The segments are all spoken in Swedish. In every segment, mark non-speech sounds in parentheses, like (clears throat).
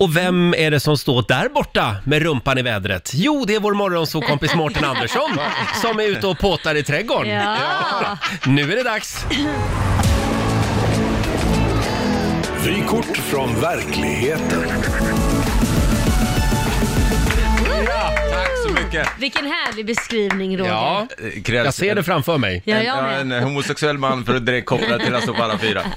Och vem är det som står där borta med rumpan i vädret? Jo, det är vår morgonsåkompis Mårten (laughs) Andersson som är ute och påtar i trädgården. Ja. (laughs) Nu är det dags. Vykort från verkligheten. Mycket. Vilken härlig beskrivning Roger. Ja, Eh, Krävs jag ser det framför mig. Ja, en, jag ja, med. en homosexuell man för att direkt koppla till att stå på alla fyra. (laughs)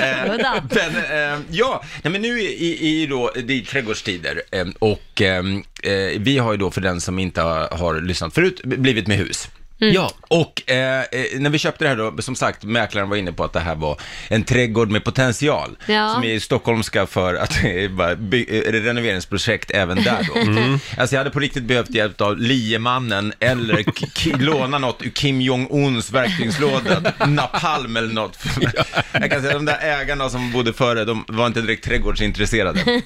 Eh, men, eh, ja, nej, men nu i, i då, det är trädgårdstider eh, och eh, eh, vi har ju då för den som inte har, har lyssnat förut blivit med hus. Ja, Och eh, eh, när vi köpte det här då, som sagt, mäklaren var inne på att det här var en trädgård med potential. Ja. Som är stockholmska för att det är eh, renoveringsprojekt även där då. Alltså jag hade på riktigt behövt hjälp av liemannen eller låna något ur Kim Jong-Uns verktygslåda, napalm eller något. Jag kan säga de där ägarna som bodde före, de var inte direkt trädgårdsintresserade. (laughs)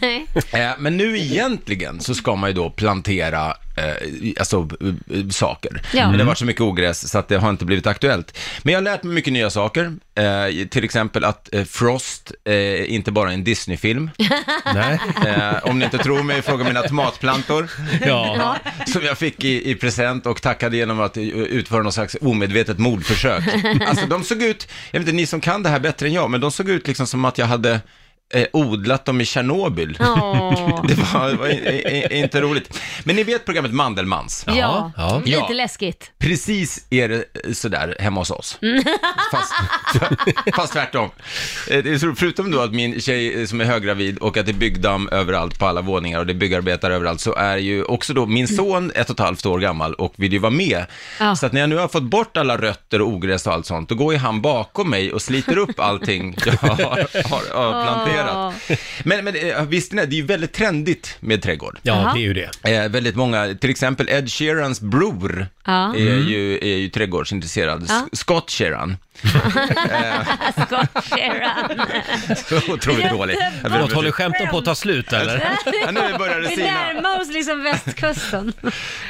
Eh, Men nu egentligen så ska man ju då plantera eh, alltså, eh, saker. Ja. Men det har varit så mycket ogräs så att det har inte blivit aktuellt. Men jag har lärt mig mycket nya saker. Eh, till exempel att eh, Frost eh, inte bara är en Disney-film. (laughs) nej. Eh, om ni inte tror mig, fråga mina tomatplantor. (laughs) Ja. Som jag fick i, i present och tackade genom att eh, utföra någon slags omedvetet mordförsök. (laughs) Alltså de såg ut, jag vet inte, ni som kan det här bättre än jag, men de såg ut liksom som att jag hade eh, odlat dem i Tjernobyl. Åh. (laughs) Det var, var i, i, inte roligt. Men ni vet programmet Mandelmans? Ja, ja. lite Ja. läskigt. Precis är det sådär hemma hos oss. (laughs) Fast, fast tvärtom. Eh, det är så- Förutom då att min tjej eh, som är höggravid och att det är byggdamm överallt på alla våningar och det är byggarbetare överallt så är ju också då min son ett och ett halvt år gammal och vill ju vara med. Ja. Så att när jag nu har fått bort alla rötter och ogräs och allt sånt, då går ju han bakom mig och sliter upp allting jag har, har, har planterat. (laughs) Men, men eh, visste ni, det är ju väldigt trendigt med trädgård. ja, Jaha. det är ju det. Eh, väldigt många, till exempel Ed Sheerans bror Ja. är, ju, är ju trädgårdsintresserad. Ja. Scott Sheeran. (laughs) Scott Sheeran. (laughs) Otroligt dålig. Förlåt, håller skämten på att ta slut eller? Ja, nu börjar det Vi sina. närmar oss liksom västkusten.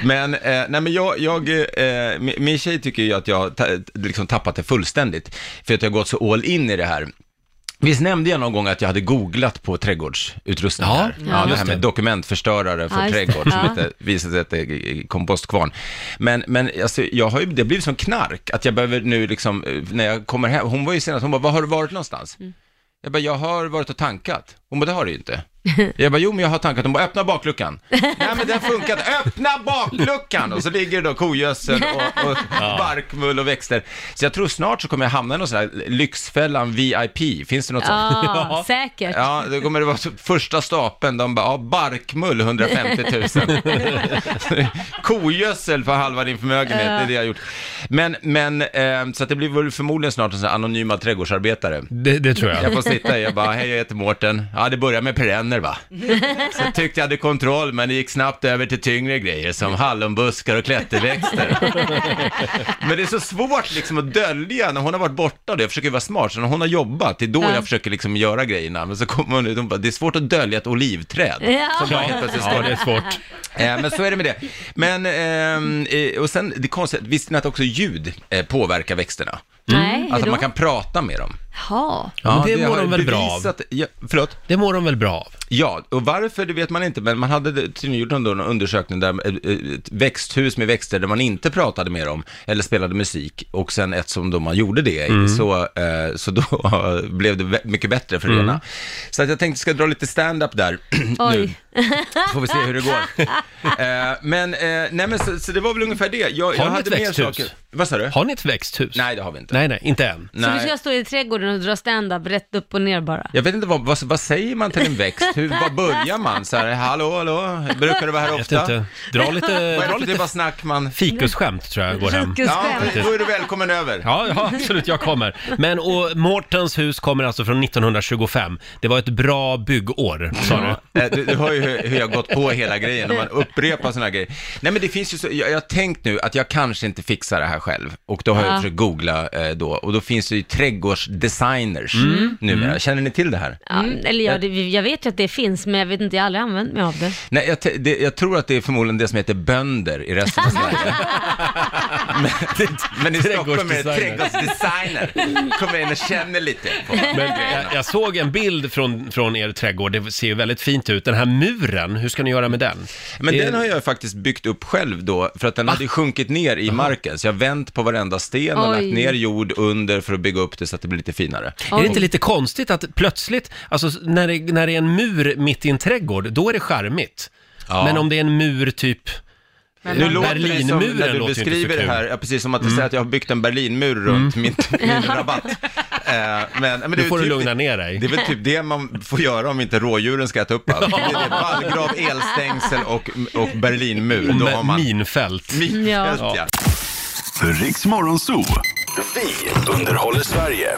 Men, eh, nej, men jag, jag eh, min, min tjej tycker ju att jag har ta, liksom tappat det fullständigt. För att jag har gått så all in i det här. Visst nämnde jag någon gång att jag hade googlat på trädgårdsutrustning Ja, ja, det här med dokumentförstörare för Ja, just det. trädgård som Ja. visade sig att det är kompostkvarn. Men, men alltså, jag har ju, det har blivit som knark, att jag behöver nu liksom, eh, när jag kommer hem, hon var ju senast, hon bara, var har du varit någonstans? Mm. Jag bara, jag har varit och tankat. Hon bara, det har du ju inte. Jag bara, jo men jag har tankat. Hon bara, öppna bakluckan. (laughs) Nej men den funkar inte. Öppna bakluckan! Och så ligger det då kogödsel och, och (laughs) barkmull och växter. Så jag tror snart så kommer jag hamna i någon sån här Lyxfällan VIP. Finns det något sånt? (laughs) Ja, säkert. Ja, då kommer det vara så- första stapeln, de bara, ja, barkmull 150 000. Kogödsel för halva din förmögenhet, det är det jag har gjort. Men, men, eh, så att det blir väl förmodligen snart en sån här anonyma trädgårdsarbetare. Det, det tror jag. Jag får sitta i och bara, hej jag heter Mårten. Ja, det börjar med perenner va. (laughs) Så jag tyckte jag hade kontroll, men det gick snabbt över till tyngre grejer som hallonbuskar och klätterväxter. (laughs) Men det är så svårt liksom att dölja när hon har varit borta. Då. Jag försöker vara smart, så när hon har jobbat, det är då Ja. jag försöker liksom göra grejerna. Men så kommer hon ut och bara, det är svårt att dölja ett olivträd. Ja. Som bara helt plötsligt Ja, det är svårt. Eh, men så är det med det. Men, ehm, eh, och sen, det konstiga, visste ni att också ljud eh, påverkar växterna? Nej, hur Alltså då? man kan prata med dem. Jaha. Ja, men det mår har de väl bra av? bevisat- Ja, förlåt? Det mår de väl bra av? Ja, och varför det vet man inte, men man hade tydligen gjort en, undersökning där eh, ett växthus med växter där man inte pratade med dem eller spelade musik och sen ett som då man gjorde det i, så, eh, så då (laughs) blev det mycket bättre för det ena. Så att jag tänkte ska dra lite stand-up där (clears throat) nu. (laughs) Får vi se hur det går. (laughs) Eh, men, nej men så, så det var väl ungefär det. Jag, Har jag ni hade ett mer växthus? saker. Vad sa du? Har ni ett växthus? Nej, det har vi inte. Nej, nej, inte än. Så du ska stå i trädgården och dra stand-up rätt upp och ner bara? Jag vet inte, vad, vad, vad säger man till en växt? Hur, var börjar man? Så här, hallå, hallå, brukar du vara här Jag vet ofta? inte. Dra lite, Vad är dra det för lite typ av snack man... fikusskämt tror jag går hem. Ja, Fikusskämt. då är du välkommen över. Ja, ja, absolut, jag kommer. Men och Mårtens hus kommer alltså från 1925. Det var ett bra byggår, sa du. Eh, Du, du hör ju hur, hur jag har gått på hela grejen när man upprepar sådana här grejer. Nej men det finns ju så, jag, jag har tänkt nu att jag kanske inte fixar det här själv. Och då har jag Ja. försökt googla eh, då, och då finns det ju designers numera. Känner ni till det här? Ja, eller ja, det, jag vet ju att det finns, men jag vet inte, jag har aldrig använt mig av det. Nej, jag, det, jag tror att det är förmodligen det som heter bönder i resten av (laughs) Sverige. men, men i Stockholm är det trädgårdsdesigner. Kommer in och känner lite på Men jag, jag såg en bild från, från er trädgård, det ser ju väldigt fint ut. Den här muren, hur ska ni göra med den? Men Det- den har jag faktiskt byggt upp själv då, för att den hade sjunkit ner i marken. Så jag har vänt på varenda sten och Oj. lagt ner jord under för att bygga upp det så att det blir lite finare. Är det inte lite konstigt att plötsligt, alltså när det, när det är en mur mitt i en trädgård, då är det charmigt. Ja. Men om det är en mur typ, Nu låter det som, Berlinmuren när du beskriver det här, ja, precis som att du säger att jag har byggt en Berlinmur runt min, (laughs) min rabatt. Eh, men, men det får du typ- lugna ner dig. Det är väl typ det man får göra om inte rådjuren ska äta upp allt. (laughs) Det är vallgrav, elstängsel och, och Berlinmur. Då har man minfält. minfält, Ja. ja. Riks Morgonzoo. Vi underhåller Sverige.